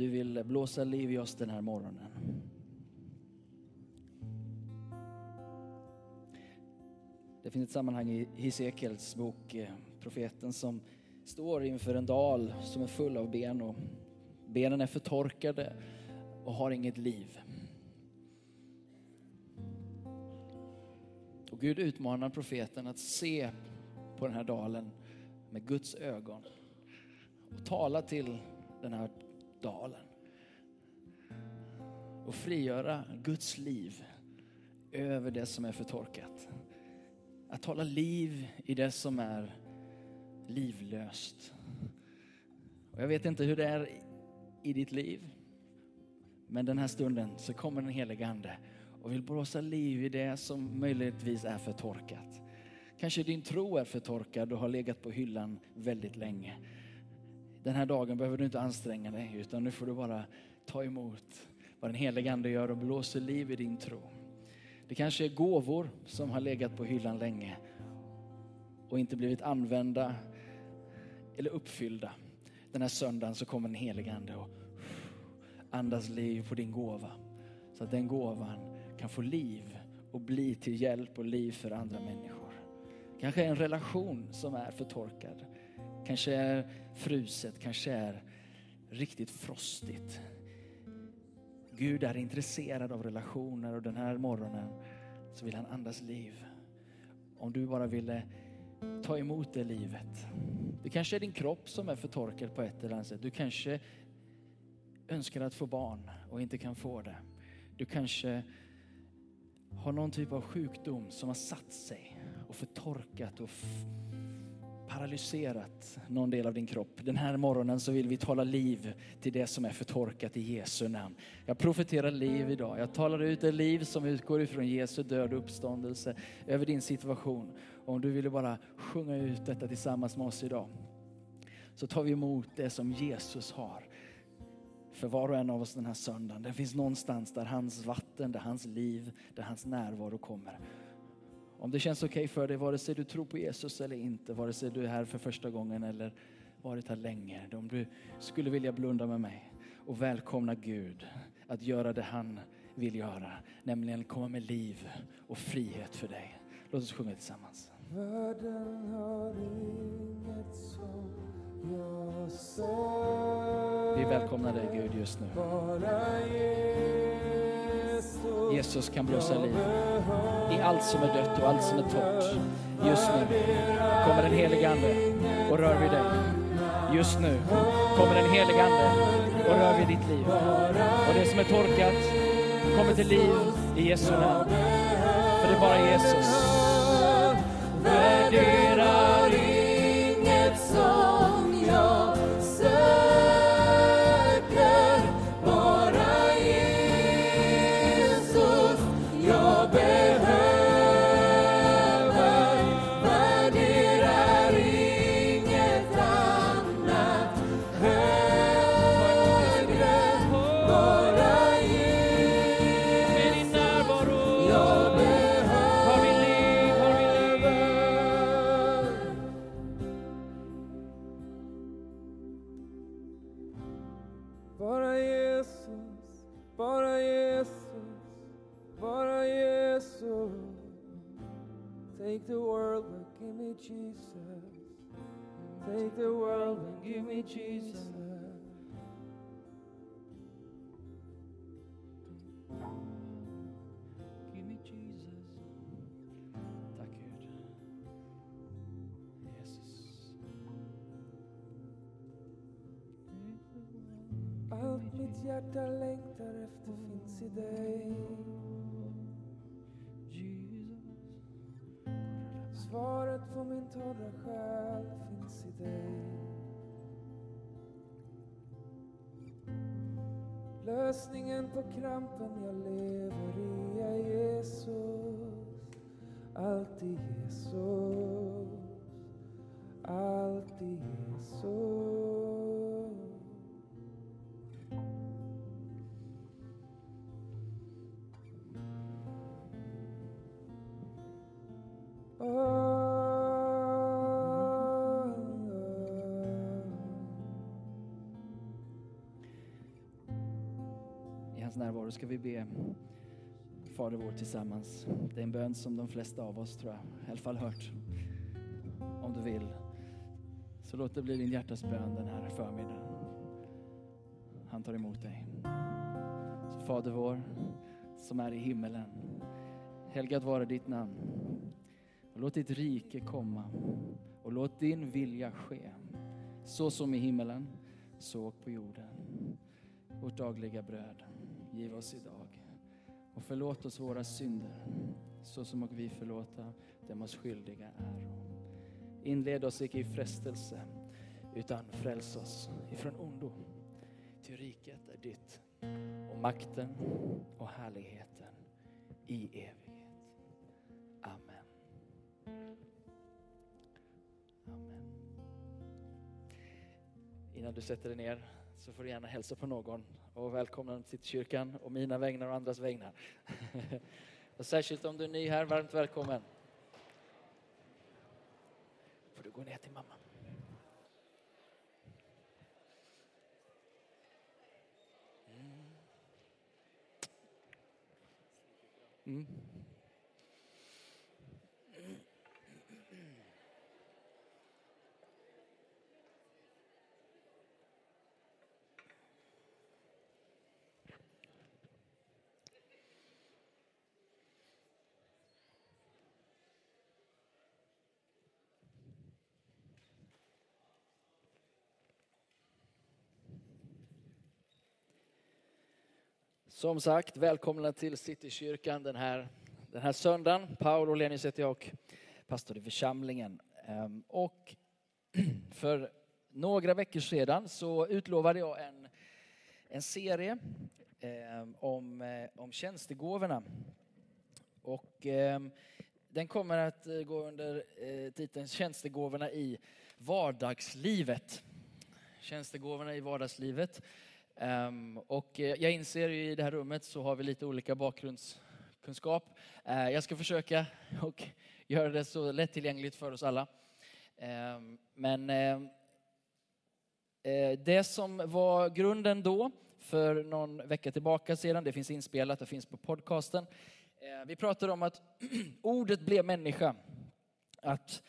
du vill blåsa liv i oss den här morgonen. Det finns ett sammanhang i Hesekiels bok, eh, profeten, som står inför en dal som är full av ben och benen är förtorkade och har inget liv. Och Gud utmanar profeten att se på den här dalen med Guds ögon och tala till den här dalen och frigöra Guds liv över det som är förtorkat. Att tala liv i det som är livlöst. Och jag vet inte hur det är i ditt liv. Men den här stunden så kommer den helige Ande och vill blåsa liv i det som möjligtvis är förtorkat. Kanske din tro är förtorkad och har legat på hyllan väldigt länge. Den här dagen behöver du inte anstränga dig utan nu får du bara ta emot vad den helige Ande gör och blåser liv i din tro. Det kanske är gåvor som har legat på hyllan länge och inte blivit använda eller uppfyllda. Den här söndagen så kommer den helige Ande och andas liv på din gåva. Så att den gåvan kan få liv och bli till hjälp och liv för andra människor. Kanske en relation som är förtorkad. Kanske fruset, kanske är riktigt frostigt. Gud är intresserad av relationer och den här morgonen så vill han andas liv. Om du bara ville ta emot det livet. Det kanske är din kropp som är förtorkad på ett eller annat sätt. Du kanske önskar att få barn och inte kan få det. Du kanske har någon typ av sjukdom som har satt sig och förtorkat och paralyserat någon del av din kropp. Den här morgonen så vill vi tala liv till det som är förtorkat i Jesu namn. Jag profeterar liv idag. Jag talar ut det liv som utgår ifrån Jesu död och uppståndelse över din situation. Och om du vill bara sjunga ut detta tillsammans med oss idag så tar vi emot det som Jesus har för var och en av oss den här söndagen. Det finns någonstans där hans vatten, där hans liv, där hans närvaro kommer. Om det känns okej okay för dig, vare sig du tror på Jesus eller inte, vare sig du är här för första gången eller varit här länge. Om du skulle vilja blunda med mig och välkomna Gud att göra det han vill göra, nämligen komma med liv och frihet för dig. Låt oss sjunga tillsammans. Världen har inget som jag ser. Vi välkomnar dig Gud just nu. Jesus kan blåsa liv i allt som är dött och allt som är torrt. Just nu kommer den helige Ande och rör vid dig. Just nu kommer den helige Ande och rör vid ditt liv. Och det som är torkat kommer till liv i Jesu namn. För det är bara Jesus. Värderar inget som hjärta längtar efter finns i dig. Svaret på min torra själ finns i dig. Lösningen på krampen jag lever i är Jesus. Alltid Jesus. Alltid Jesus. Närvaro ska vi be Fader vår tillsammans. Det är en bön som de flesta av oss tror jag, i alla fall hört. Om du vill. Så låt det bli din hjärtas bön den här förmiddagen. Han tar emot dig. Så Fader vår som är i himmelen. Helgat vare ditt namn. Och låt ditt rike komma och låt din vilja ske. Så som i himmelen, så och på jorden. Vårt dagliga bröd, giv oss idag. Och förlåt oss våra synder, så som och vi förlåta dem oss skyldiga är. Inled oss icke i frestelse, utan fräls oss ifrån ondo. Ty riket är ditt, och makten och härligheten i evighet. Amen. Amen. Innan du sätter dig ner så får du gärna hälsa på någon och välkomna dem till kyrkan och mina vägnar och andras vägnar. och särskilt om du är ny här, varmt välkommen. Får du gå ner till mamma. Mm. mm. Som sagt, välkomna till Citykyrkan den här, den här söndagen. Paolo Olenius heter jag och pastor i församlingen. Ehm, och för några veckor sedan så utlovade jag en, en serie ehm, om, eh, om tjänstegåvorna. Och ehm, den kommer att eh, gå under eh, titeln Tjänstegåvorna i vardagslivet. Tjänstegåvorna i vardagslivet. Ehm, och eh, jag inser i det här rummet så har vi lite olika bakgrundskunskap. Eh, jag ska försöka och göra det så lättillgängligt för oss alla. Ehm, men ehm, eh, det som var grunden då, för någon vecka tillbaka sedan, det finns inspelat, det finns på podcasten. Vi pratade om att ordet blev människa. Att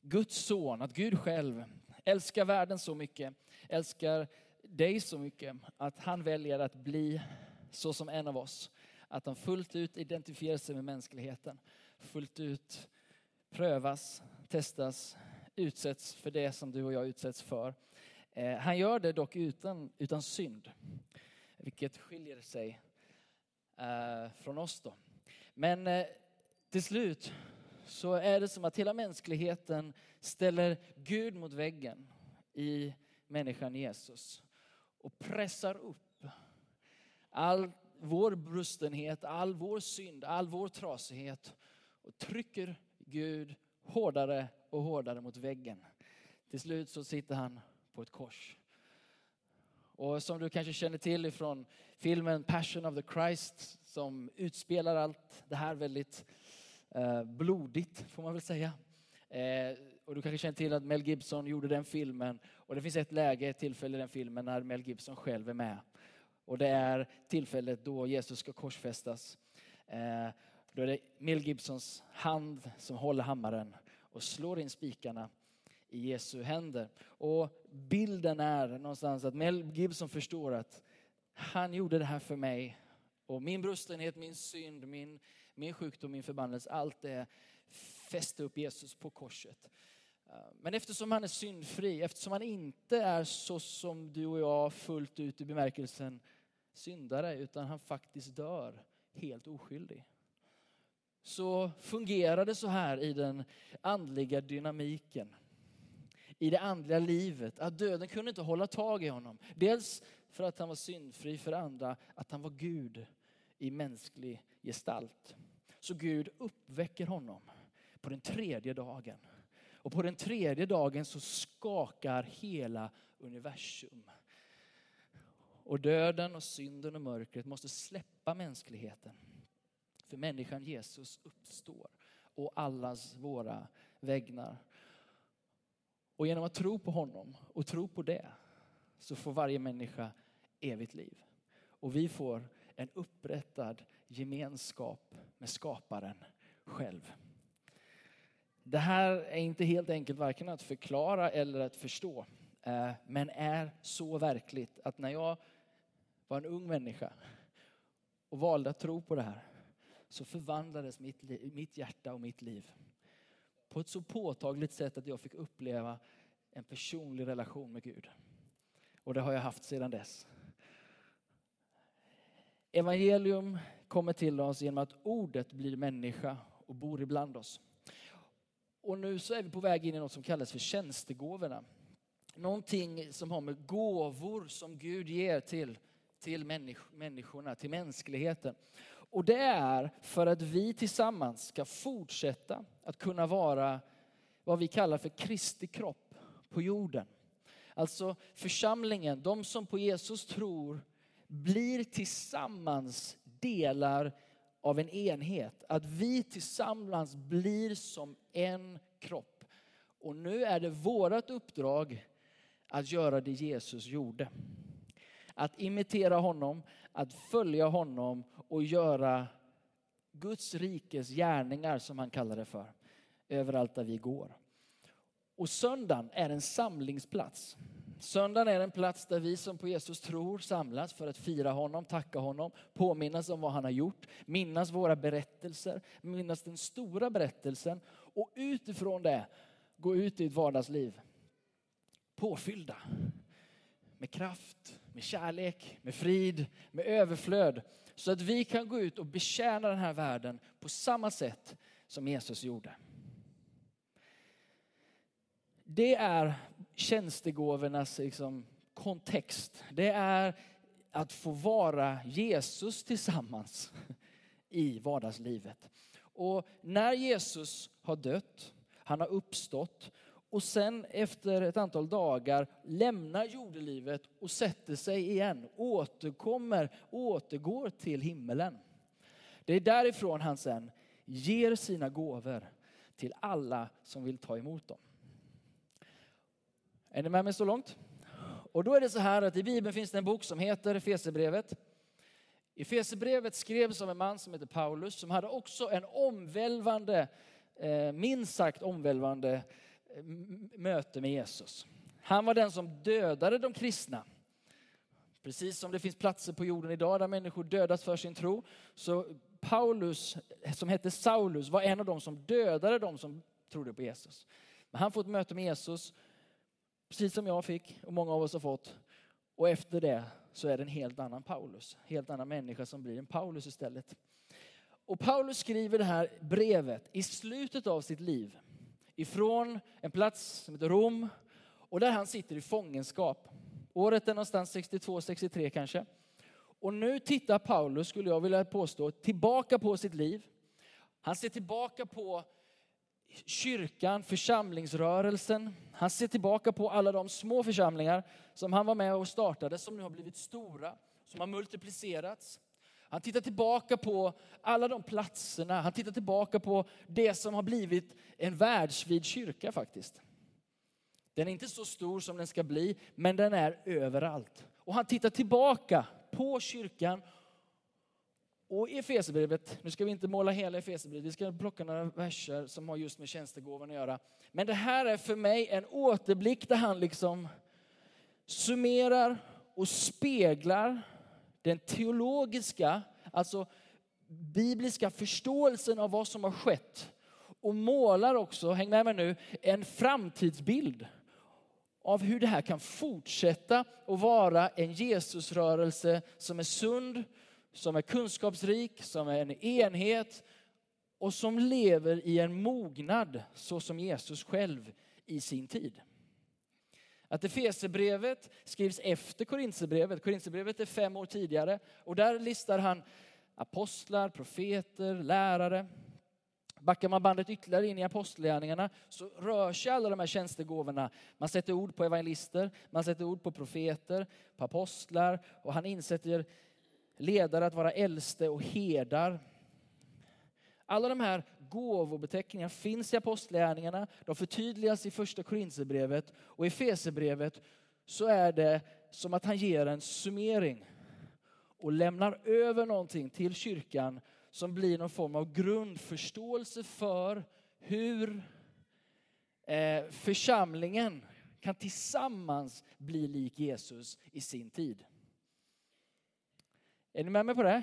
Guds son, att Gud själv älskar världen så mycket, älskar dig så mycket att han väljer att bli så som en av oss. Att han fullt ut identifierar sig med mänskligheten. Fullt ut prövas, testas, utsätts för det som du och jag utsätts för. Eh, han gör det dock utan, utan synd, vilket skiljer sig eh, från oss. Då. Men eh, till slut så är det som att hela mänskligheten ställer Gud mot väggen i människan Jesus och pressar upp all vår brustenhet, all vår synd, all vår trasighet och trycker Gud hårdare och hårdare mot väggen. Till slut så sitter han på ett kors. Och som du kanske känner till ifrån filmen Passion of the Christ som utspelar allt det här väldigt eh, blodigt får man väl säga. Eh, och du kanske känner till att Mel Gibson gjorde den filmen. Och det finns ett läge, ett tillfälle i den filmen när Mel Gibson själv är med. Och det är tillfället då Jesus ska korsfästas. Eh, då är det Mel Gibsons hand som håller hammaren och slår in spikarna i Jesu händer. Och bilden är någonstans att Mel Gibson förstår att han gjorde det här för mig. Och min brustenhet, min synd, min, min sjukdom, min förbannelse, allt det fäste upp Jesus på korset. Eh, men eftersom han är syndfri, eftersom han inte är så som du och jag fullt ut i bemärkelsen syndare, utan han faktiskt dör helt oskyldig. Så fungerar det så här i den andliga dynamiken. I det andliga livet, att döden kunde inte hålla tag i honom. Dels för att han var syndfri, för det andra att han var Gud i mänsklig gestalt. Så Gud uppväcker honom på den tredje dagen. Och på den tredje dagen så skakar hela universum. Och döden och synden och mörkret måste släppa mänskligheten. För människan Jesus uppstår och allas våra vägnar. Och genom att tro på honom och tro på det så får varje människa evigt liv. och vi får en upprättad gemenskap med skaparen själv. Det här är inte helt enkelt varken att förklara eller att förstå. Eh, men är så verkligt att när jag var en ung människa och valde att tro på det här så förvandlades mitt, mitt hjärta och mitt liv på ett så påtagligt sätt att jag fick uppleva en personlig relation med Gud. Och det har jag haft sedan dess. Evangelium kommer till oss genom att ordet blir människa och bor ibland oss. Och nu så är vi på väg in i något som kallas för tjänstegåvorna. Någonting som har med gåvor som Gud ger till, till människorna, till mänskligheten. Och det är för att vi tillsammans ska fortsätta att kunna vara vad vi kallar för Kristi kropp på jorden. Alltså församlingen, de som på Jesus tror, blir tillsammans delar av en enhet. Att vi tillsammans blir som en kropp. Och nu är det vårt uppdrag att göra det Jesus gjorde. Att imitera honom, att följa honom och göra Guds rikes gärningar som han kallar det för. Överallt där vi går. Och söndagen är en samlingsplats. Söndagen är en plats där vi som på Jesus tror samlas för att fira honom, tacka honom, påminnas om vad han har gjort, minnas våra berättelser, minnas den stora berättelsen och utifrån det gå ut i ett vardagsliv påfyllda med kraft, med kärlek, med frid, med överflöd. Så att vi kan gå ut och betjäna den här världen på samma sätt som Jesus gjorde. Det är tjänstegåvornas liksom, kontext. Det är att få vara Jesus tillsammans i vardagslivet. Och när Jesus har dött, han har uppstått och sen efter ett antal dagar lämnar jordelivet och sätter sig igen, återkommer, återgår till himmelen. Det är därifrån han sen ger sina gåvor till alla som vill ta emot dem. Är ni med mig så långt? Och då är det så här att i Bibeln finns det en bok som heter Efesierbrevet. Efesierbrevet skrevs av en man som heter Paulus som hade också en omvälvande, Eh, minst sagt omvälvande eh, möte med Jesus. Han var den som dödade de kristna. Precis som det finns platser på jorden idag där människor dödas för sin tro. Så Paulus, som hette Saulus, var en av dem som dödade de som trodde på Jesus. Men han får ett möte med Jesus Precis som jag fick och många av oss har fått. Och efter det så är det en helt annan Paulus. Helt annan människa som blir en Paulus istället. Och Paulus skriver det här brevet i slutet av sitt liv. Ifrån en plats som heter Rom. Och där han sitter i fångenskap. Året är någonstans 62-63 kanske. Och nu tittar Paulus, skulle jag vilja påstå, tillbaka på sitt liv. Han ser tillbaka på kyrkan, församlingsrörelsen. Han ser tillbaka på alla de små församlingar som han var med och startade, som nu har blivit stora, som har multiplicerats. Han tittar tillbaka på alla de platserna, han tittar tillbaka på det som har blivit en världsvid kyrka faktiskt. Den är inte så stor som den ska bli, men den är överallt. Och han tittar tillbaka på kyrkan och i Efesierbrevet, nu ska vi inte måla hela Efesierbrevet, vi ska plocka några verser som har just med tjänstegåvan att göra. Men det här är för mig en återblick där han liksom summerar och speglar den teologiska, alltså bibliska förståelsen av vad som har skett. Och målar också, häng med mig nu, en framtidsbild av hur det här kan fortsätta att vara en Jesusrörelse som är sund, som är kunskapsrik, som är en enhet och som lever i en mognad så som Jesus själv i sin tid. Att Efesebrevet skrivs efter Korintierbrevet. Korintsebrevet är fem år tidigare och där listar han apostlar, profeter, lärare. Backar man bandet ytterligare in i apostlagärningarna så rör sig alla de här tjänstegåvorna. Man sätter ord på evangelister, man sätter ord på profeter, på apostlar och han insätter ledare att vara äldste och herdar. Alla de här gåvobeteckningarna finns i apostlagärningarna, de förtydligas i första Korinthierbrevet och i Efesierbrevet så är det som att han ger en summering. och lämnar över någonting till kyrkan som blir någon form av grundförståelse för hur eh, församlingen kan tillsammans bli lik Jesus i sin tid. Är ni med mig på det?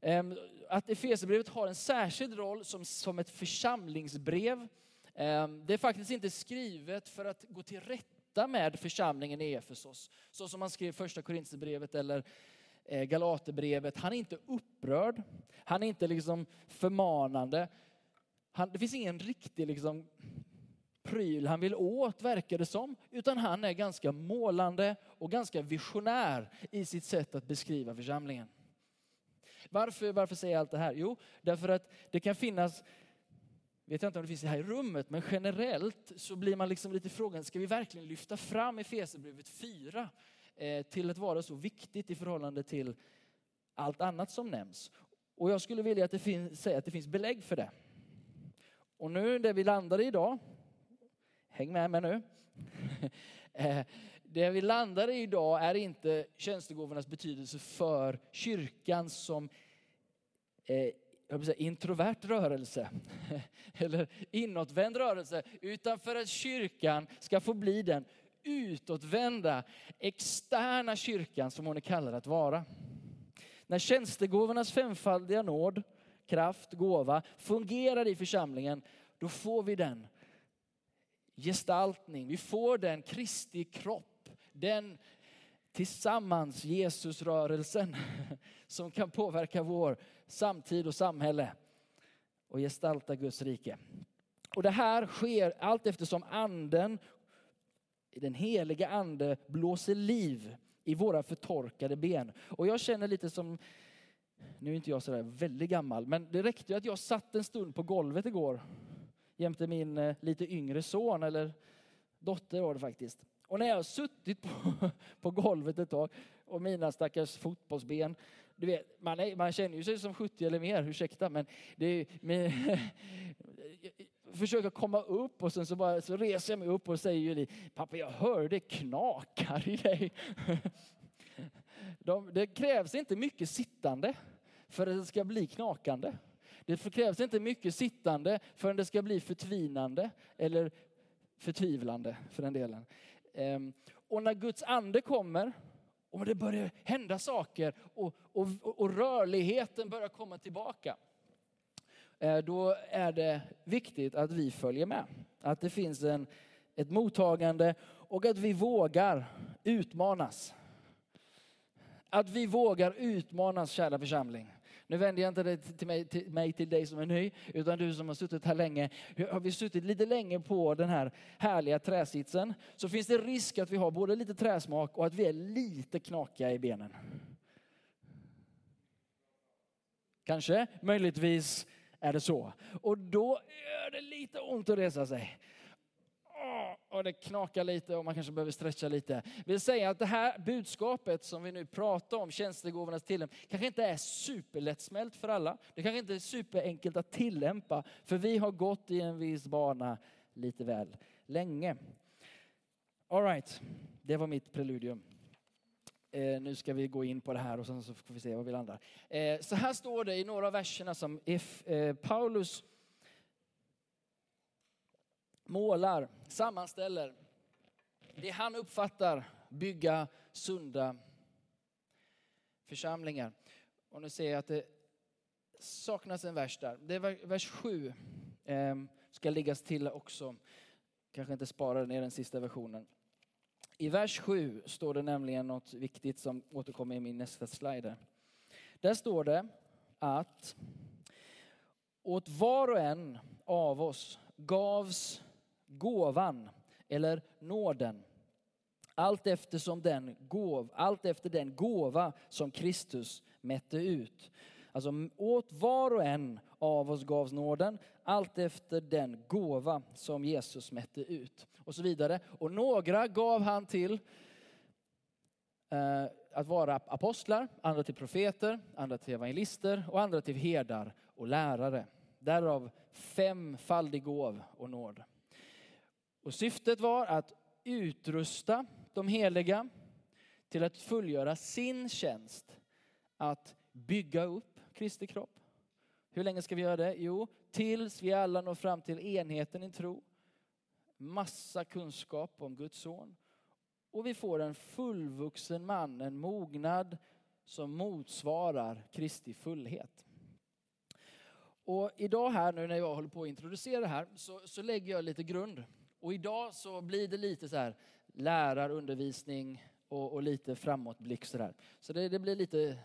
Ehm, att Efesierbrevet har en särskild roll som, som ett församlingsbrev. Ehm, det är faktiskt inte skrivet för att gå till rätta med församlingen i Efesos. Så som man skrev första Korinthierbrevet eller eh, Galaterbrevet. Han är inte upprörd. Han är inte liksom förmanande. Han, det finns ingen riktig liksom, pryl han vill åt, verkar det som. Utan han är ganska målande och ganska visionär i sitt sätt att beskriva församlingen. Varför, varför säger jag allt det här? Jo, därför att det kan finnas, vet jag inte om det finns här i rummet, men generellt så blir man liksom lite frågan, ska vi verkligen lyfta fram Efesierbrevet 4 eh, till att vara så viktigt i förhållande till allt annat som nämns? Och jag skulle vilja att det finns, säga att det finns belägg för det. Och nu där vi landar idag, häng med mig nu. Eh, det vi landar i idag är inte tjänstegåvornas betydelse för kyrkan som eh, säga, introvert rörelse eller inåtvänd rörelse, utan för att kyrkan ska få bli den utåtvända, externa kyrkan som hon är kallad att vara. När tjänstegåvornas femfaldiga nåd, kraft, gåva fungerar i församlingen, då får vi den gestaltning, vi får den Kristi kropp den tillsammans Jesusrörelsen som kan påverka vår samtid och samhälle och gestalta Guds rike. Och det här sker allt eftersom anden, den heliga ande blåser liv i våra förtorkade ben. Och jag känner lite som, nu är inte jag sådär väldigt gammal, men det räckte ju att jag satt en stund på golvet igår jämte min eh, lite yngre son, eller dotter var det faktiskt. Och när jag har suttit på, på golvet ett tag och mina stackars fotbollsben, du vet, man, är, man känner ju sig som 70 eller mer, ursäkta, men det är, men, försöker komma upp och sen så, bara, så reser jag mig upp och säger Julie, pappa jag hör det knakar i dig. De, det krävs inte mycket sittande för att det ska bli knakande. Det krävs inte mycket sittande förrän det ska bli förtvinande eller förtvivlande för den delen. Ehm, och när Guds ande kommer och det börjar hända saker och, och, och rörligheten börjar komma tillbaka. Eh, då är det viktigt att vi följer med. Att det finns en, ett mottagande och att vi vågar utmanas. Att vi vågar utmanas, kära församling. Nu vänder jag inte det till mig, till mig, till dig som är ny, utan du som har suttit här länge. Har vi suttit lite länge på den här härliga träsitsen så finns det risk att vi har både lite träsmak och att vi är lite knakiga i benen. Kanske, möjligtvis är det så. Och då gör det lite ont att resa sig och det knakar lite och man kanske behöver stretcha lite. Vill säga att det här budskapet som vi nu pratar om, tjänstegåvornas tillämpning, kanske inte är superlättsmält för alla. Det kanske inte är superenkelt att tillämpa, för vi har gått i en viss bana lite väl länge. All right, det var mitt preludium. Eh, nu ska vi gå in på det här och sen så får vi se var vi landar. Eh, så här står det i några av verserna som if, eh, Paulus målar, sammanställer det han uppfattar bygga sunda församlingar. Och nu ser jag att det saknas en vers där. Det är vers 7 ehm, ska läggas till också. Kanske inte spara ner den sista versionen. I vers 7 står det nämligen något viktigt som återkommer i min nästa slide. Där står det att åt var och en av oss gavs gåvan eller nåden. Allt eftersom den gåv, allt efter den gåva som Kristus mätte ut. Alltså åt var och en av oss gavs nåden, allt efter den gåva som Jesus mätte ut. Och så vidare. Och några gav han till eh, att vara apostlar, andra till profeter, andra till evangelister och andra till herdar och lärare. Därav femfaldig gåv och nåd. Och syftet var att utrusta de heliga till att fullgöra sin tjänst att bygga upp Kristi kropp. Hur länge ska vi göra det? Jo, tills vi alla når fram till enheten i tro. Massa kunskap om Guds son. Och vi får en fullvuxen man, en mognad som motsvarar Kristi fullhet. Och idag här nu när jag håller på att introducera det här så, så lägger jag lite grund. Och idag så blir det lite så här lärarundervisning och, och lite framåtblick så där. Så det, det blir lite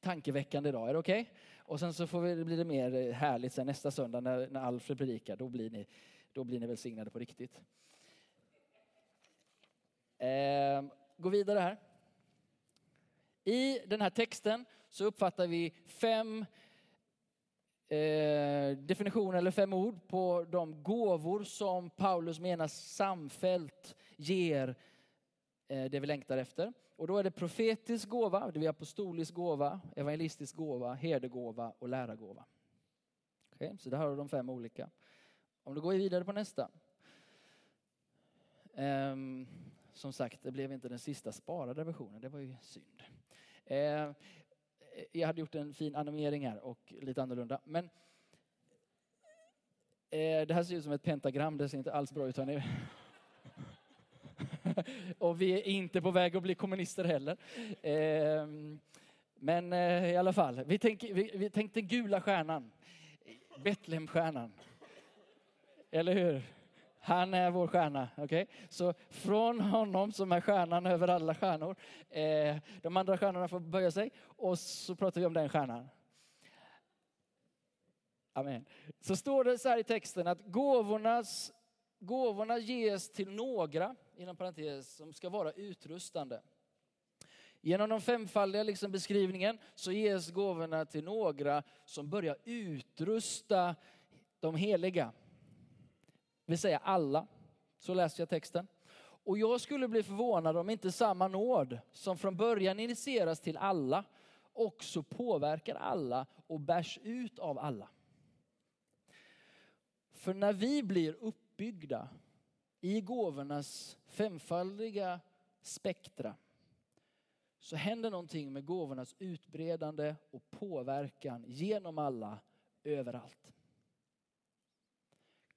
tankeväckande idag. Är det okej? Okay? Och sen så får vi, blir det mer härligt sen nästa söndag när, när Alfred predikar. Då blir, ni, då blir ni välsignade på riktigt. Eh, gå vidare här. I den här texten så uppfattar vi fem eh, eller fem ord på de gåvor som Paulus menar samfällt ger eh, det vi längtar efter. Och då är det profetisk gåva, det är apostolisk gåva, evangelistisk gåva, herdegåva och lärargåva. Okay, så där har du de fem olika. Om du går vidare på nästa. Um, som sagt, det blev inte den sista sparade versionen, det var ju synd. Eh, Eh, jag hade gjort en fin animering här och lite annorlunda. Men eh, det här ser ut som ett pentagram, det ser inte alls bra ut. Hörni. och vi är inte på väg att bli kommunister heller. Ehm, men eh, i alla fall, vi, tänk, vi, vi tänkte gula stjärnan, Betlehemstjärnan. Eller hur? Han är vår stjärna. Okay? Så från honom som är stjärnan över alla stjärnor, eh, de andra stjärnorna får böja sig och så pratar vi om den stjärnan. Amen. Så står det så här i texten att gåvornas, gåvorna ges till några inom parentes, som ska vara utrustande. Genom den femfaldiga liksom beskrivningen så ges gåvorna till några som börjar utrusta de heliga. Det vill säga alla. Så läser jag texten. Och jag skulle bli förvånad om inte samma nåd som från början initieras till alla också påverkar alla och bärs ut av alla. För när vi blir uppbyggda i gåvornas femfaldiga spektra så händer någonting med gåvornas utbredande och påverkan genom alla, överallt.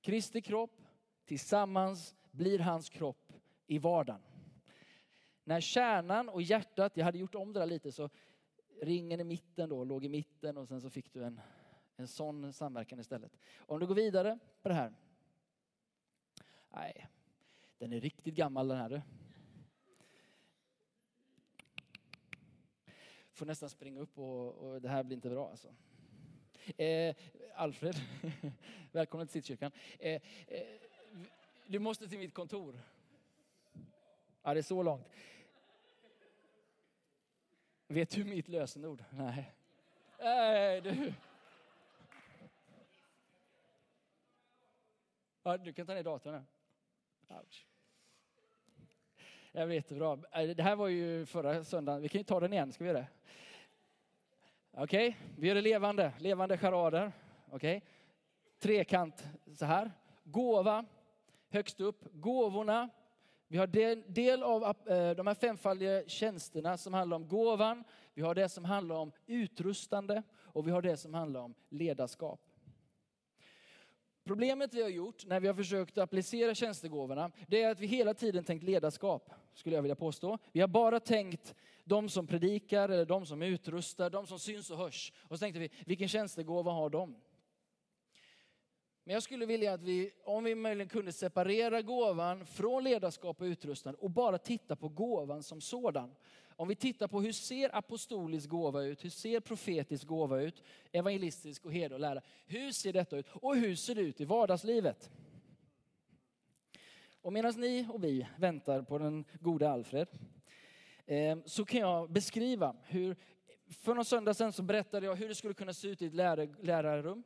Kristi kropp tillsammans blir hans kropp i vardagen. När kärnan och hjärtat, jag hade gjort om det där lite så ringen i mitten då låg i mitten och sen så fick du en, en sån samverkan istället. Om du går vidare på det här. Nej, den är riktigt gammal den här. du. Får nästan springa upp och, och det här blir inte bra alltså. Eh, Alfred, välkommen till Sittkyrkan. Eh, eh, du måste till mitt kontor. Ja, det är så långt. Vet du mitt lösenord? Nej. Nej, du. Ja, du kan ta ner datorn. Ouch. Jag vet, bra. Eh, det här var ju förra söndagen. Vi kan ju ta den igen, ska vi göra det? Okej, okay. vi gör det levande, levande charader. Okej, okay. trekant så här. Gåva, högst upp. Gåvorna. Vi har del, del av eh, de här femfaldiga tjänsterna som handlar om gåvan. Vi har det som handlar om utrustande och vi har det som handlar om ledarskap. Problemet vi har gjort när vi har försökt applicera tjänstegåvorna, det är att vi hela tiden tänkt ledarskap, skulle jag vilja påstå. Vi har bara tänkt de som predikar, eller de som utrustar, de som syns och hörs. Och så tänkte vi, vilken tjänstegåva har de? Men jag skulle vilja att vi, om vi möjligen kunde separera gåvan från ledarskap och utrustning och bara titta på gåvan som sådan. Om vi tittar på hur ser apostolisk gåva ut, hur ser profetisk gåva ut, evangelistisk och heder och lära. Hur ser detta ut och hur ser det ut i vardagslivet? Och medan ni och vi väntar på den gode Alfred eh, så kan jag beskriva hur, för någon söndag sedan så berättade jag hur det skulle kunna se ut i ett lärarrum.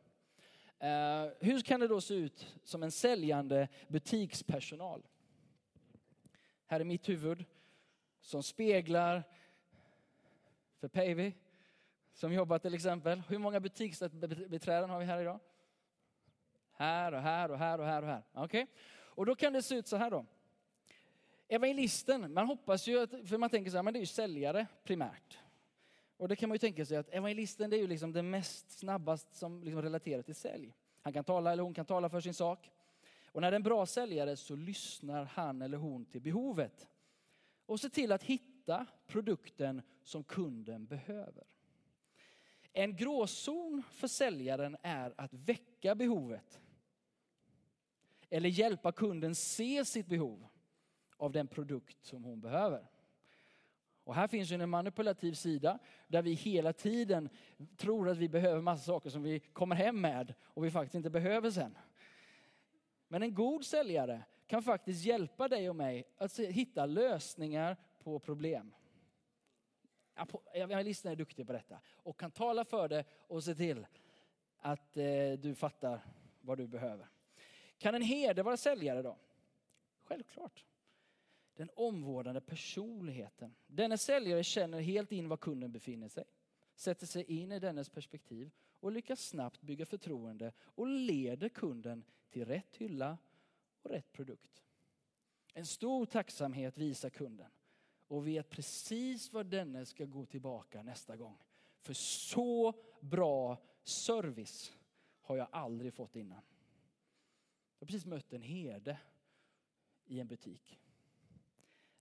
Eh, hur kan det då se ut som en säljande butikspersonal? Här är mitt huvud som speglar för Päivi som jobbar till exempel. Hur många butiksbiträden har vi här idag? Här och här och här och här och här. Okej? Okay? Och då kan det se ut så här då. Evangelisten, man hoppas ju, att, för man tänker så här, men det är ju säljare primärt. Och det kan man ju tänka sig att evangelisten det är ju liksom det mest snabbast som liksom relaterar till sälj. Han kan tala eller hon kan tala för sin sak. Och när det är en bra säljare så lyssnar han eller hon till behovet. Och se till att hitta produkten som kunden behöver. En gråzon för säljaren är att väcka behovet. Eller hjälpa kunden se sitt behov av den produkt som hon behöver. Och här finns ju en manipulativ sida där vi hela tiden tror att vi behöver massa saker som vi kommer hem med och vi faktiskt inte behöver sen. Men en god säljare kan faktiskt hjälpa dig och mig att hitta lösningar på problem. Evangelisten är duktig på detta och kan tala för det och se till att eh, du fattar vad du behöver. Kan en herde vara säljare då? Självklart. Den omvårdande personligheten. Denne säljare känner helt in var kunden befinner sig, sätter sig in i dennes perspektiv och lyckas snabbt bygga förtroende och leder kunden till rätt hylla och rätt produkt. En stor tacksamhet visar kunden och vet precis vad denne ska gå tillbaka nästa gång. För så bra service har jag aldrig fått innan. Jag har precis mött en herde i en butik.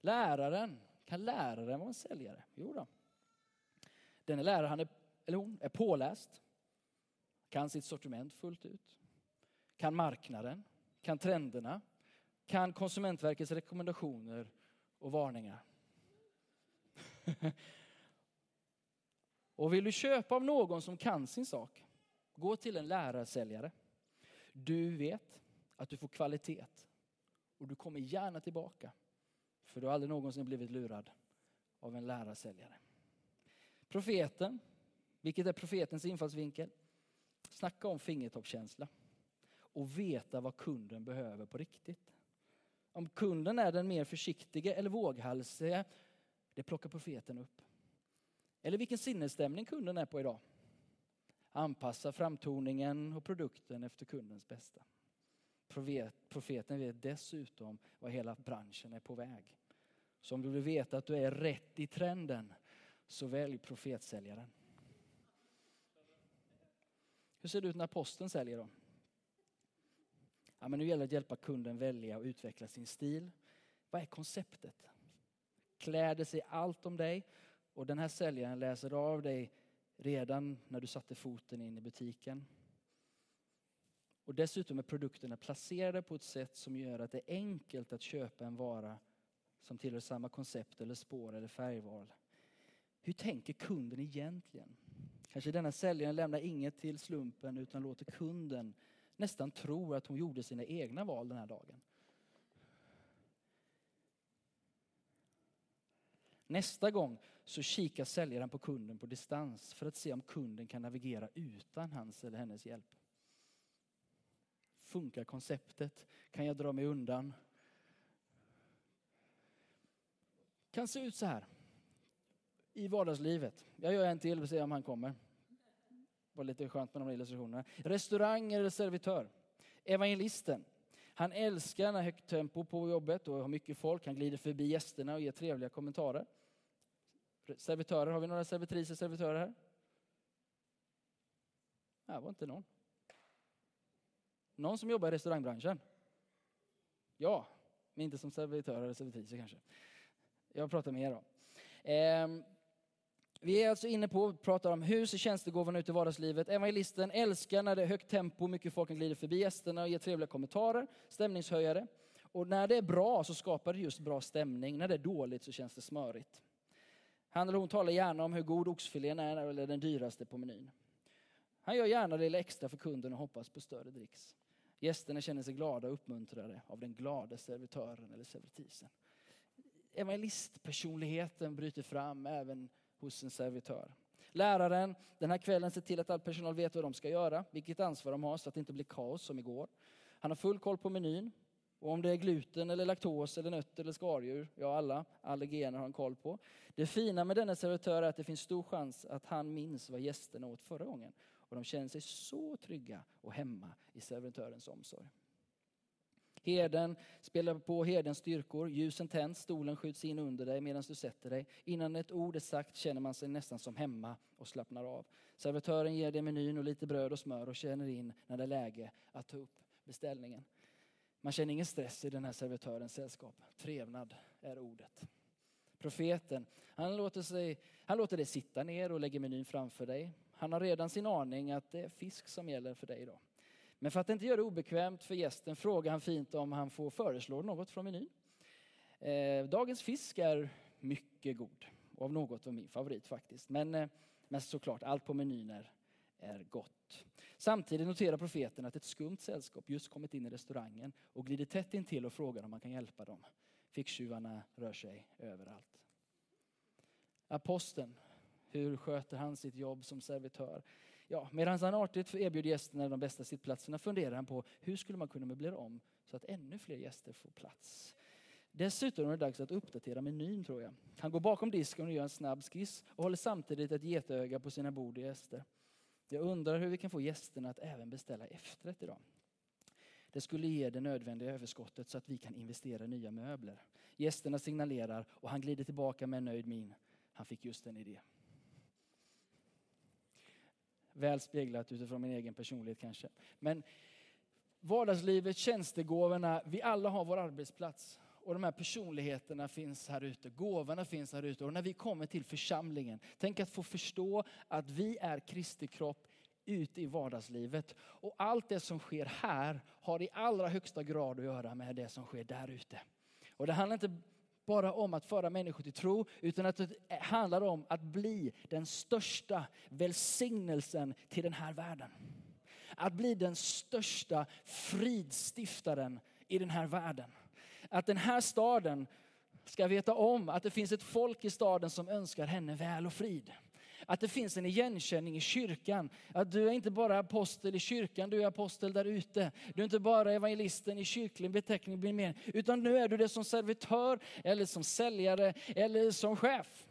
Läraren, kan läraren vara en säljare? Jo då. Denne lärare, han är, eller hon, är påläst, kan sitt sortiment fullt ut, kan marknaden, kan trenderna, kan Konsumentverkets rekommendationer och varningar. och vill du köpa av någon som kan sin sak, gå till en lärarsäljare. Du vet att du får kvalitet och du kommer gärna tillbaka. För du har aldrig någonsin blivit lurad av en lärarsäljare. Profeten, vilket är profetens infallsvinkel? Snacka om fingertoppskänsla och veta vad kunden behöver på riktigt. Om kunden är den mer försiktiga eller våghalsiga, det plockar profeten upp. Eller vilken sinnesstämning kunden är på idag. Anpassa framtoningen och produkten efter kundens bästa. Profeten vet dessutom vad hela branschen är på väg. Så om du vill veta att du är rätt i trenden, så välj profetsäljaren. Hur ser det ut när posten säljer då? Ja, men nu gäller det att hjälpa kunden välja och utveckla sin stil. Vad är konceptet? Kläder sig allt om dig och den här säljaren läser av dig redan när du satte foten in i butiken. Och dessutom är produkterna placerade på ett sätt som gör att det är enkelt att köpa en vara som tillhör samma koncept eller spår eller färgval. Hur tänker kunden egentligen? Kanske denna säljaren lämnar inget till slumpen utan låter kunden nästan tror att hon gjorde sina egna val den här dagen. Nästa gång så kikar säljaren på kunden på distans för att se om kunden kan navigera utan hans eller hennes hjälp. Funkar konceptet? Kan jag dra mig undan? Kan se ut så här i vardagslivet. Jag gör en till och ser om han kommer. Det var lite skönt med de illustrationerna. Restaurang eller servitör. Evangelisten. Han älskar när högt tempo på jobbet och har mycket folk. Han glider förbi gästerna och ger trevliga kommentarer. Servitörer, har vi några servitriser, servitörer här? Det var inte någon. Någon som jobbar i restaurangbranschen? Ja, men inte som servitör eller servitriser kanske. Jag pratar med er då vi är alltså inne på att prata om hur ser tjänstegåvorna ut i vardagslivet. Evangelisten älskar när det är högt tempo, mycket folk glider förbi gästerna och ger trevliga kommentarer, stämningshöjare. Och när det är bra så skapar det just bra stämning. När det är dåligt så känns det smörigt. Han eller hon talar gärna om hur god oxfilén är eller den dyraste på menyn. Han gör gärna det lilla extra för kunden och hoppas på större dricks. Gästerna känner sig glada och uppmuntrade av den glada servitören eller servitrisen evangelistpersonligheten bryter fram även hos en servitör. Läraren, den här kvällen ser till att all personal vet vad de ska göra, vilket ansvar de har så att det inte blir kaos som igår. Han har full koll på menyn. Och om det är gluten, eller laktos, eller nötter eller skaldjur, ja alla allergener har han koll på. Det fina med denna servitör är att det finns stor chans att han minns vad gästerna åt förra gången. Och de känner sig så trygga och hemma i servitörens omsorg. Herden spelar på herdens styrkor, ljusen tänds, stolen skjuts in under dig medan du sätter dig. Innan ett ord är sagt känner man sig nästan som hemma och slappnar av. Servitören ger dig menyn och lite bröd och smör och känner in när det är läge att ta upp beställningen. Man känner ingen stress i den här servitörens sällskap. Trevnad är ordet. Profeten, han låter, sig, han låter dig sitta ner och lägger menyn framför dig. Han har redan sin aning att det är fisk som gäller för dig idag. Men för att inte göra det obekvämt för gästen frågar han fint om han får föreslå något från menyn. Eh, dagens fisk är mycket god och av något av min favorit faktiskt. Men, eh, men såklart, allt på menyn är, är gott. Samtidigt noterar profeten att ett skumt sällskap just kommit in i restaurangen och glider tätt intill och frågar om man kan hjälpa dem. Ficktjuvarna rör sig överallt. Aposteln, hur sköter han sitt jobb som servitör? Ja, medan han artigt erbjuder gästerna de bästa sittplatserna funderar han på hur skulle man kunna möblera om så att ännu fler gäster får plats. Dessutom är det dags att uppdatera menyn tror jag. Han går bakom disken och gör en snabb skiss och håller samtidigt ett getöga på sina bord och gäster. Jag undrar hur vi kan få gästerna att även beställa efterrätt idag. Det skulle ge det nödvändiga överskottet så att vi kan investera i nya möbler. Gästerna signalerar och han glider tillbaka med en nöjd min. Han fick just en idé. Väl speglat utifrån min egen personlighet kanske. Men vardagslivet, tjänstegåvorna, vi alla har vår arbetsplats. Och de här personligheterna finns här ute, gåvorna finns här ute. Och när vi kommer till församlingen, tänk att få förstå att vi är Kristi kropp ute i vardagslivet. Och allt det som sker här har i allra högsta grad att göra med det som sker där ute. Och det handlar inte bara om att föra människor till tro, utan att det handlar om att bli den största välsignelsen till den här världen. Att bli den största fridstiftaren i den här världen. Att den här staden ska veta om att det finns ett folk i staden som önskar henne väl och frid. Att det finns en igenkänning i kyrkan. Att du är inte bara apostel i kyrkan, du är apostel där ute. Du är inte bara evangelisten i kyrklig beteckning, utan nu är du det som servitör, eller som säljare, eller som chef.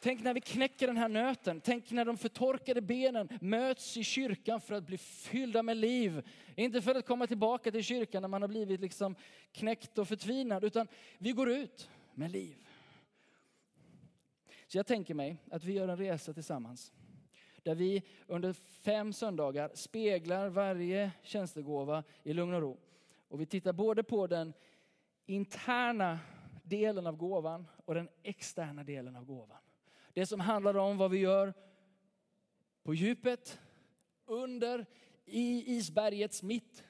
Tänk när vi knäcker den här nöten. Tänk när de förtorkade benen möts i kyrkan för att bli fyllda med liv. Inte för att komma tillbaka till kyrkan när man har blivit liksom knäckt och förtvinad, utan vi går ut med liv. Så jag tänker mig att vi gör en resa tillsammans. Där vi under fem söndagar speglar varje tjänstegåva i lugn och ro. Och vi tittar både på den interna delen av gåvan och den externa delen av gåvan. Det som handlar om vad vi gör på djupet, under, i isbergets mitt.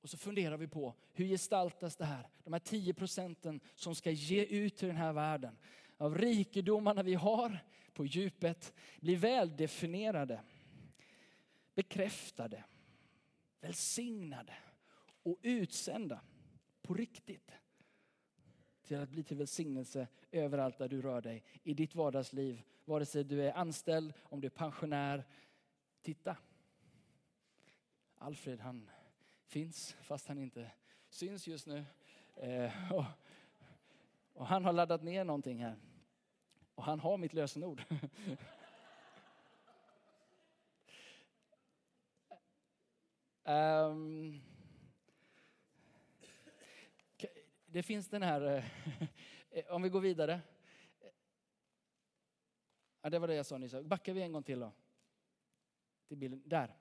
Och så funderar vi på hur gestaltas det här? De här 10 procenten som ska ge ut till den här världen. Av rikedomarna vi har på djupet blir väldefinierade, bekräftade, välsignade och utsända på riktigt till att bli till välsignelse överallt där du rör dig i ditt vardagsliv. Vare sig du är anställd, om du är pensionär. Titta. Alfred han finns fast han inte syns just nu. Eh, och, och han har laddat ner någonting här. Och han har mitt lösenord. um, det finns den här, eh, eh, om vi går vidare. Ja, det var det jag sa nyss. Backar vi en gång till då. Till bilden. Där.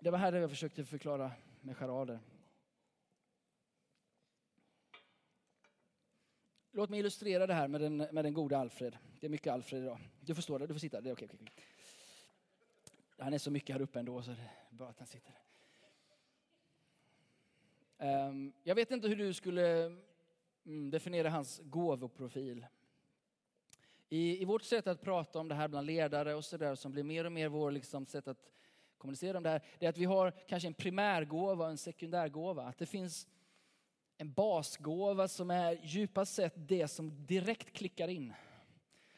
Det var här jag försökte förklara med charader. Låt mig illustrera det här med den, med den gode Alfred. Det är mycket Alfred idag. Du får stå där, du får sitta. Det är okej. okej. Han är så mycket här uppe ändå så det är bra att han sitter. Ehm, jag vet inte hur du skulle mm, definiera hans gåvoprofil. I, I vårt sätt att prata om det här bland ledare och sådär som blir mer och mer vår liksom, sätt att kommunicera om det här, det är att vi har kanske en primärgåva och en sekundärgåva. Att det finns en basgåva som är djupast sett det som direkt klickar in.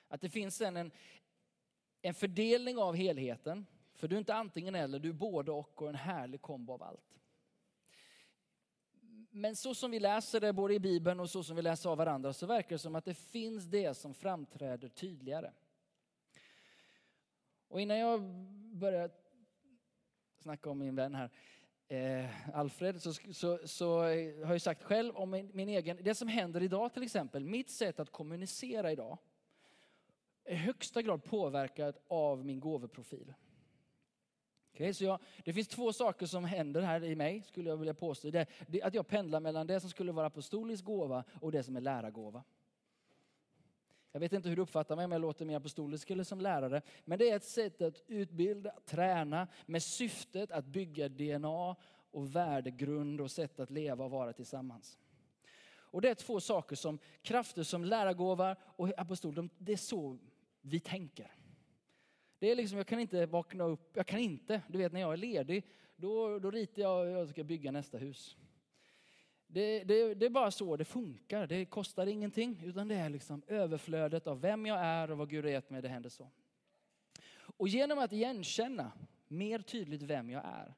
Att det finns en, en, en fördelning av helheten. För du är inte antingen eller, du är både och och en härlig kombo av allt. Men så som vi läser det både i Bibeln och så som vi läser av varandra så verkar det som att det finns det som framträder tydligare. Och innan jag börjar snacka om min vän här, eh, Alfred, så, så, så, har jag sagt själv om min, min, egen, det som händer idag till exempel, mitt sätt att kommunicera idag är i högsta grad påverkat av min gåvoprofil. Okay, så jag, det finns två saker som händer här i mig, skulle jag vilja påstå. Det, det, att jag pendlar mellan det som skulle vara apostolisk gåva och det som är lärargåva. Jag vet inte hur du uppfattar mig, om jag låter mer apostolisk eller som lärare. Men det är ett sätt att utbilda, träna med syftet att bygga DNA och värdegrund och sätt att leva och vara tillsammans. Och det är två saker som krafter som lärargåva och apostol, det är så vi tänker. Det är liksom, jag kan inte vakna upp, jag kan inte, du vet när jag är ledig, då, då ritar jag och jag ska bygga nästa hus. Det, det, det, är bara så det funkar. Det kostar ingenting, utan det är liksom överflödet av vem jag är och vad Gud har gett mig, det händer så. Och genom att igenkänna mer tydligt vem jag är,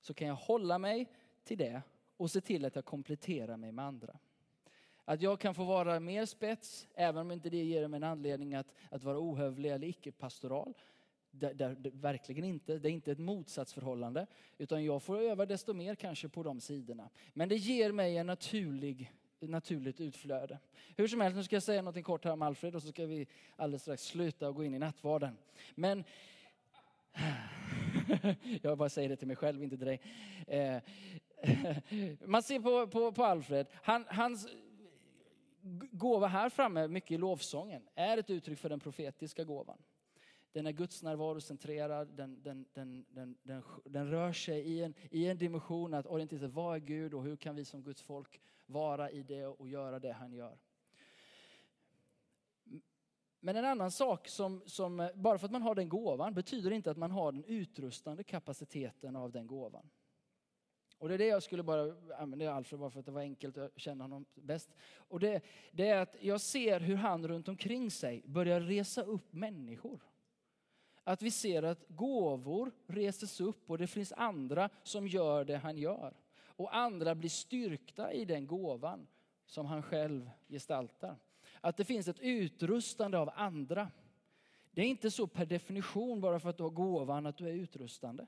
så kan jag hålla mig till det och se till att jag kompletterar mig med andra. Att jag kan få vara mer spets, även om inte det ger mig en anledning att, att vara ohövlig eller icke-pastoral. Där, där, verkligen inte. Det är inte ett motsatsförhållande. Utan jag får öva desto mer kanske på de sidorna. Men det ger mig en naturlig, naturligt utflöde. Hur som helst, nu ska jag säga något kort här om Alfred och så ska vi alldeles strax sluta och gå in i nattvarden. Men jag bara säger det till mig själv, inte till dig. Eh, man ser på, på, på Alfred, Han, hans gåva här framme, mycket i lovsången, är ett uttryck för den profetiska gåvan. Den är Guds närvarocentrerad, den, den, den, den, den, den rör sig i en, i en dimension att orientera sig, vad är Gud och hur kan vi som Guds folk vara i det och göra det han gör. Men en annan sak som, som, bara för att man har den gåvan betyder inte att man har den utrustande kapaciteten av den gåvan. Och det är det jag skulle bara använda Alfred bara för att det var enkelt att känna honom bäst. Och det, det är att jag ser hur han runt omkring sig börjar resa upp människor. Att vi ser att gåvor reses upp och det finns andra som gör det han gör. Och andra blir styrkta i den gåvan som han själv gestaltar. Att det finns ett utrustande av andra. Det är inte så per definition bara för att du har gåvan att du är utrustande.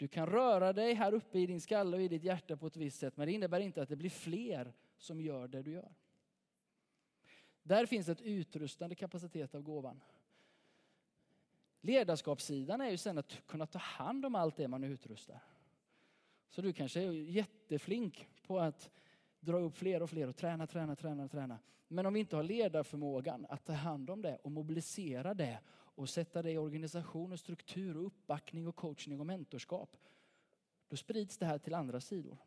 Du kan röra dig här uppe i din skalle och i ditt hjärta på ett visst sätt, men det innebär inte att det blir fler som gör det du gör. Där finns ett utrustande kapacitet av gåvan. Ledarskapssidan är ju sen att kunna ta hand om allt det man utrustar. Så du kanske är jätteflink på att dra upp fler och fler och träna, träna, träna, träna. Men om vi inte har ledarförmågan att ta hand om det och mobilisera det och sätta det i organisation och struktur och uppbackning och coachning och mentorskap. Då sprids det här till andra sidor.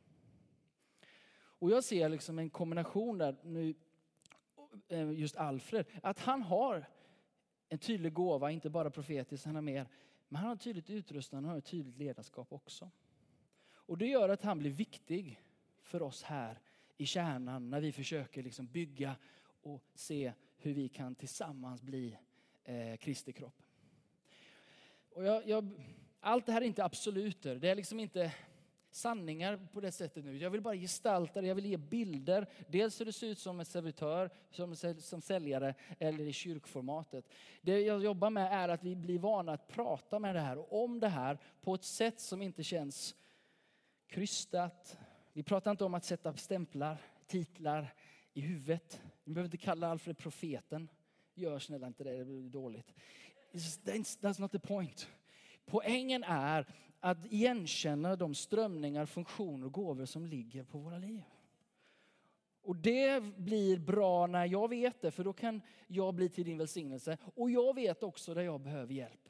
Och jag ser liksom en kombination där nu, eh, just Alfred, att han har en tydlig gåva, inte bara profetiskt, han har mer, men han har tydligt utrustning, han har ett tydligt ledarskap också. Och det gör att han blir viktig för oss här i kärnan när vi försöker liksom bygga och se hur vi kan tillsammans bli eh, Kristi kropp. Och jag, jag, allt det här är inte absoluter, det är liksom inte sanningar på det sättet nu. Jag vill bara gestalta det, jag vill ge bilder. Dels hur det ser ut som en servitör, som, som säljare eller i kyrkformatet. Det jag jobbar med är att vi blir vana att prata med det här och om det här på ett sätt som inte känns krystat. Vi pratar inte om att sätta stämplar, titlar i huvudet. Vi behöver inte kalla Alfred profeten. Gör snälla inte det, det blir dåligt. That's not the point. Poängen är att igenkänna de strömningar, funktioner och gåvor som ligger på våra liv. Och det blir bra när jag vet det, för då kan jag bli till din välsignelse. Och jag vet också där jag behöver hjälp.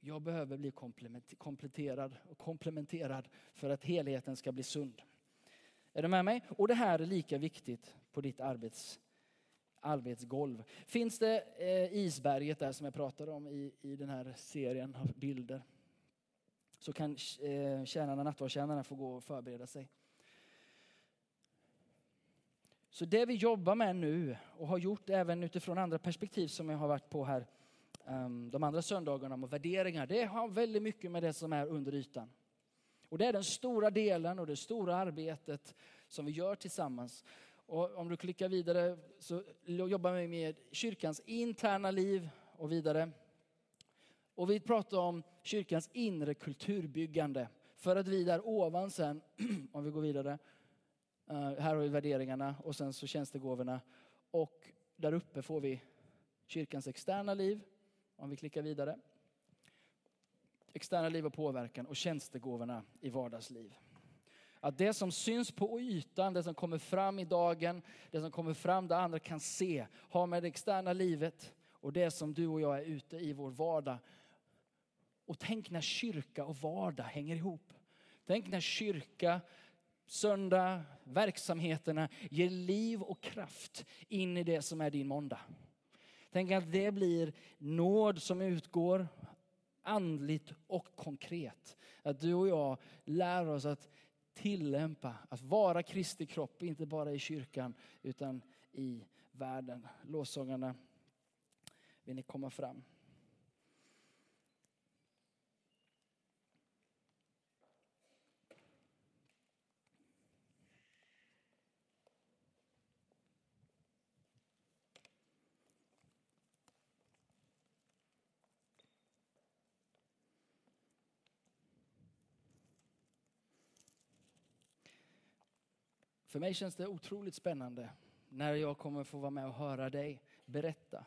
Jag behöver bli kompletterad och komplementerad för att helheten ska bli sund. Är du med mig? Och det här är lika viktigt på ditt arbets, arbetsgolv. Finns det eh, isberget där som jag pratade om i, i den här serien av bilder så kan eh, tjänarna, nattvardstjänarna få gå och förbereda sig. Så det vi jobbar med nu och har gjort även utifrån andra perspektiv som jag har varit på här ehm, de andra söndagarna om värderingar, det har väldigt mycket med det som är under ytan. Och det är den stora delen och det stora arbetet som vi gör tillsammans. Och om du klickar vidare så jobbar vi med kyrkans interna liv och vidare. Och vi pratar om kyrkans inre kulturbyggande. För att vi där ovan sen, om vi går vidare, eh, här har vi värderingarna och sen så tjänstegåvorna. Och där uppe får vi kyrkans externa liv, om vi klickar vidare. Externa liv och påverkan och tjänstegåvorna i vardagsliv. Att det som syns på ytan, det som kommer fram i dagen, det som kommer fram där andra kan se, har med det externa livet och det som du och jag är ute i vår vardag. Och tänk när kyrka och vardag hänger ihop. Tänk när kyrka, söndag, verksamheterna ger liv och kraft in i det som är din måndag. Tänk att det blir nåd som utgår andligt och konkret. Att du och jag lär oss att tillämpa, att vara Kristi kropp, inte bara i kyrkan utan i världen. Låsångarna, vill ni komma fram? För mig känns det otroligt spännande när jag kommer få vara med och höra dig berätta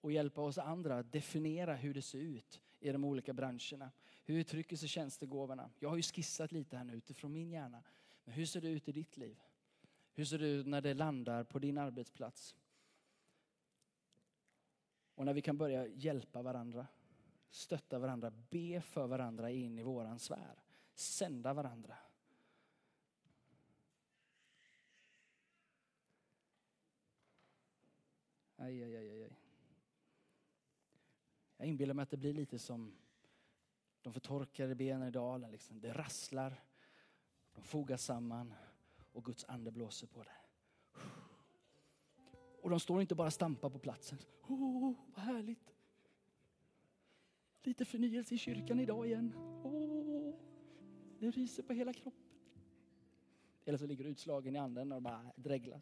och hjälpa oss andra att definiera hur det ser ut i de olika branscherna. Hur uttrycker sig tjänstegåvorna? Jag har ju skissat lite här nu utifrån min hjärna. Men hur ser det ut i ditt liv? Hur ser det ut när det landar på din arbetsplats? Och när vi kan börja hjälpa varandra, stötta varandra, be för varandra in i våran sfär, sända varandra. Aj, aj, aj, aj. Jag inbillar mig att det blir lite som de förtorkade benen i dalen. Liksom. Det rasslar, de fogas samman och Guds ande blåser på det. Och de står inte bara stampa på platsen. Åh, vad härligt. Lite förnyelse i kyrkan idag igen. Åh, det ryser på hela kroppen. Eller så ligger du utslagen i anden och bara dreglar.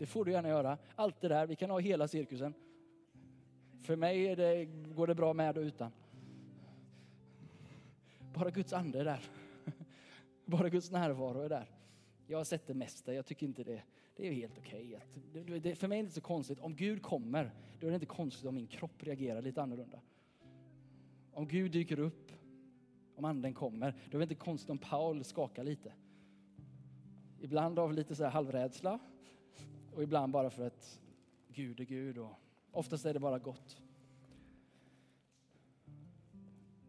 Det får du gärna göra. Allt det där, vi kan ha hela cirkusen. För mig det, går det bra med och utan. Bara Guds ande är där. Bara Guds närvaro är där. Jag har sett det mesta, jag tycker inte det, det är helt okej. Okay. För mig är det inte så konstigt. Om Gud kommer, då är det inte konstigt om min kropp reagerar lite annorlunda. Om Gud dyker upp, om anden kommer, då är det inte konstigt om Paul skakar lite. Ibland av lite så här halvrädsla, och ibland bara för att Gud är Gud och oftast är det bara gott.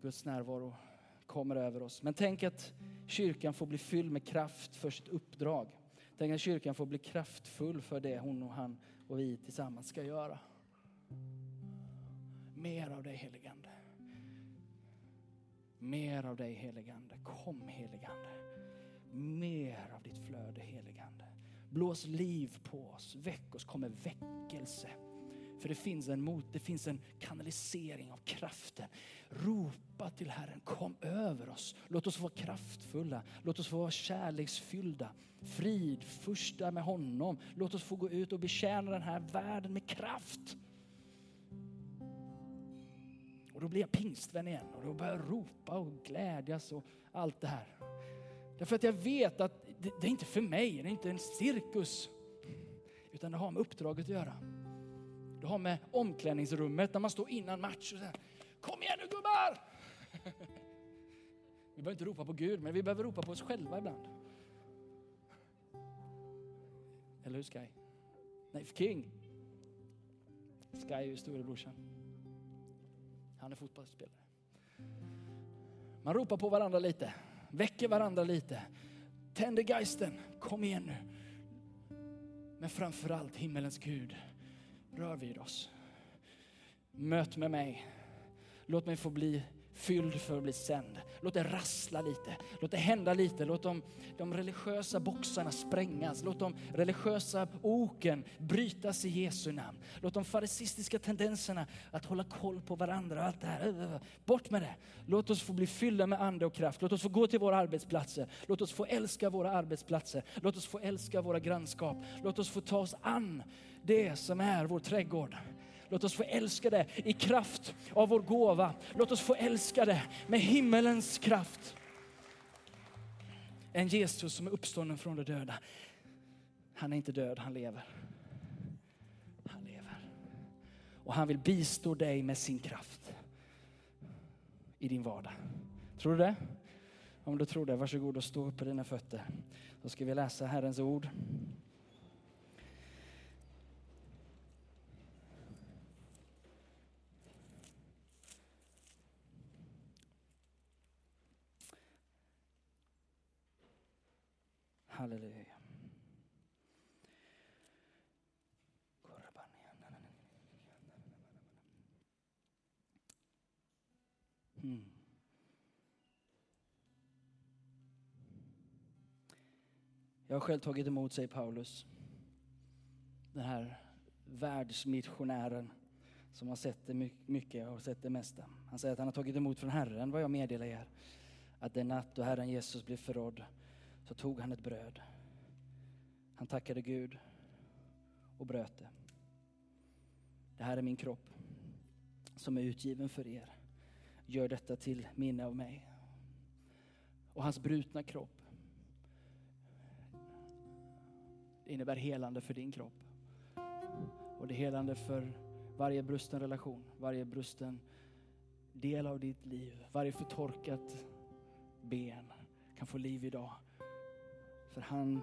Guds närvaro kommer över oss. Men tänk att kyrkan får bli fylld med kraft för sitt uppdrag. Tänk att kyrkan får bli kraftfull för det hon och han och vi tillsammans ska göra. Mer av dig heligande. Mer av dig heligande. Kom heligande. Mer av ditt flöde heligande. Blås liv på oss, väck oss, kom med väckelse. För det finns en mot, det finns en kanalisering av kraften. Ropa till Herren, kom över oss. Låt oss vara kraftfulla, låt oss få vara kärleksfyllda, fridförsta med honom. Låt oss få gå ut och betjäna den här världen med kraft. Och då blir jag pingstvän igen och då börjar jag ropa och glädjas och allt det här. Därför att jag vet att det, det är inte för mig, det är inte en cirkus. Utan det har med uppdraget att göra. Det har med omklädningsrummet när man står innan match och säger Kom igen nu gubbar! Vi behöver inte ropa på Gud, men vi behöver ropa på oss själva ibland. Eller hur Sky? Nej, King. Sky är ju storebrorsan. Han är fotbollsspelare. Man ropar på varandra lite väcker varandra lite. Tänder geisten, kom igen nu. Men framförallt himmelens Gud, rör vid oss. Möt med mig. Låt mig få bli fylld för att bli sänd. Låt det rassla lite, låt det hända lite. Låt de, de religiösa boxarna sprängas. Låt de religiösa oken brytas i Jesu namn. Låt de farisistiska tendenserna att hålla koll på varandra, allt det här, bort med det. Låt oss få bli fyllda med ande och kraft. Låt oss få gå till våra arbetsplatser. Låt oss få älska våra arbetsplatser. Låt oss få älska våra grannskap. Låt oss få ta oss an det som är vår trädgård. Låt oss få älska det i kraft av vår gåva. Låt oss få älska det med himmelens kraft. En Jesus som är uppstånden från de döda. Han är inte död, han lever. Han lever. Och han vill bistå dig med sin kraft i din vardag. Tror du det? Om du tror det, varsågod och stå upp på dina fötter. Då ska vi läsa Herrens ord. Halleluja. Mm. Jag har själv tagit emot, säger Paulus, den här världsmissionären som har sett det mycket och sett det mesta. Han säger att han har tagit emot från Herren vad jag meddelar er. Att den natt då Herren Jesus blev förrådd så tog han ett bröd. Han tackade Gud och bröt det. Det här är min kropp som är utgiven för er. Gör detta till minne av mig. Och hans brutna kropp innebär helande för din kropp. Och det är helande för varje brusten relation, varje brusten del av ditt liv, varje förtorkat ben kan få liv idag. För han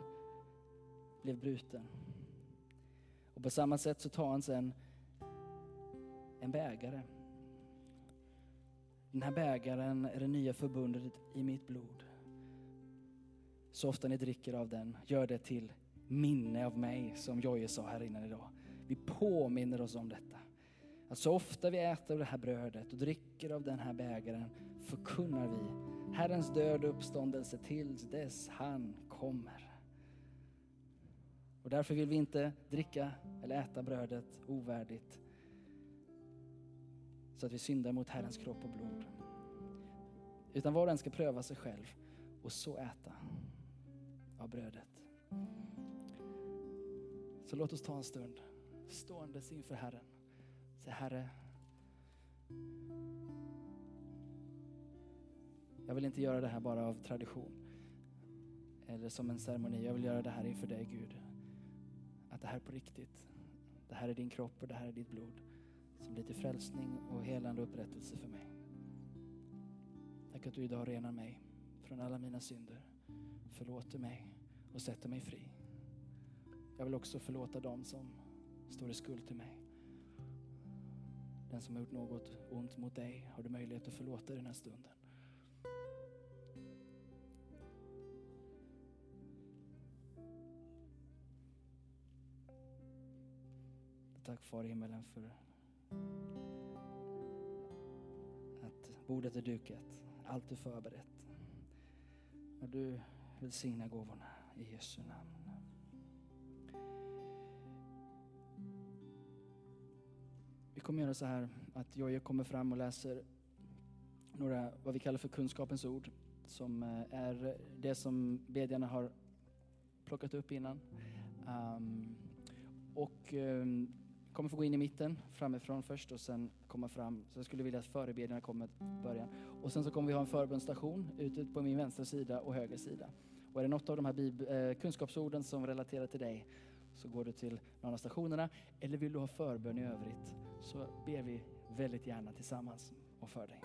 blev bruten. Och på samma sätt så tar han sen en bägare. Den här bägaren är det nya förbundet i mitt blod. Så ofta ni dricker av den, gör det till minne av mig, som Jojje sa här innan idag. Vi påminner oss om detta. Att så ofta vi äter av det här brödet och dricker av den här bägaren förkunnar vi Herrens död och uppståndelse tills dess han kommer. Och därför vill vi inte dricka eller äta brödet ovärdigt så att vi syndar mot Herrens kropp och blod. Utan var och en ska pröva sig själv och så äta av brödet. Så låt oss ta en stund ståendes inför Herren. Säg Herre, jag vill inte göra det här bara av tradition eller som en ceremoni. Jag vill göra det här inför dig Gud. Att det här är på riktigt. Det här är din kropp och det här är ditt blod som blir till frälsning och helande och upprättelse för mig. Tack att du idag renar mig från alla mina synder, förlåter mig och sätter mig fri. Jag vill också förlåta dem som står i skuld till mig. Den som har gjort något ont mot dig har du möjlighet att förlåta i den här stunden. Tack Far i himmelen för att bordet är dukat, allt är förberett. Och du välsignar gåvorna i Jesu namn. Vi kommer göra så här att Jojje kommer fram och läser några, vad vi kallar för kunskapens ord, som eh, är det som bedjarna har plockat upp innan. Um, och um, kommer få gå in i mitten, framifrån först och sen komma fram. Så jag skulle vilja att förebedjarna kommer i början. Och sen så kommer vi ha en förbundsstation ute på min vänstra sida och höger sida. Och är det något av de här bib- eh, kunskapsorden som relaterar till dig så går du till någon av stationerna. Eller vill du ha förbön i övrigt så ber vi väldigt gärna tillsammans och för dig.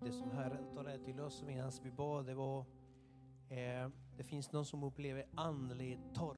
Det som Herren talade till oss medan vi bad, det var eh, det finns någon som upplever andlig torr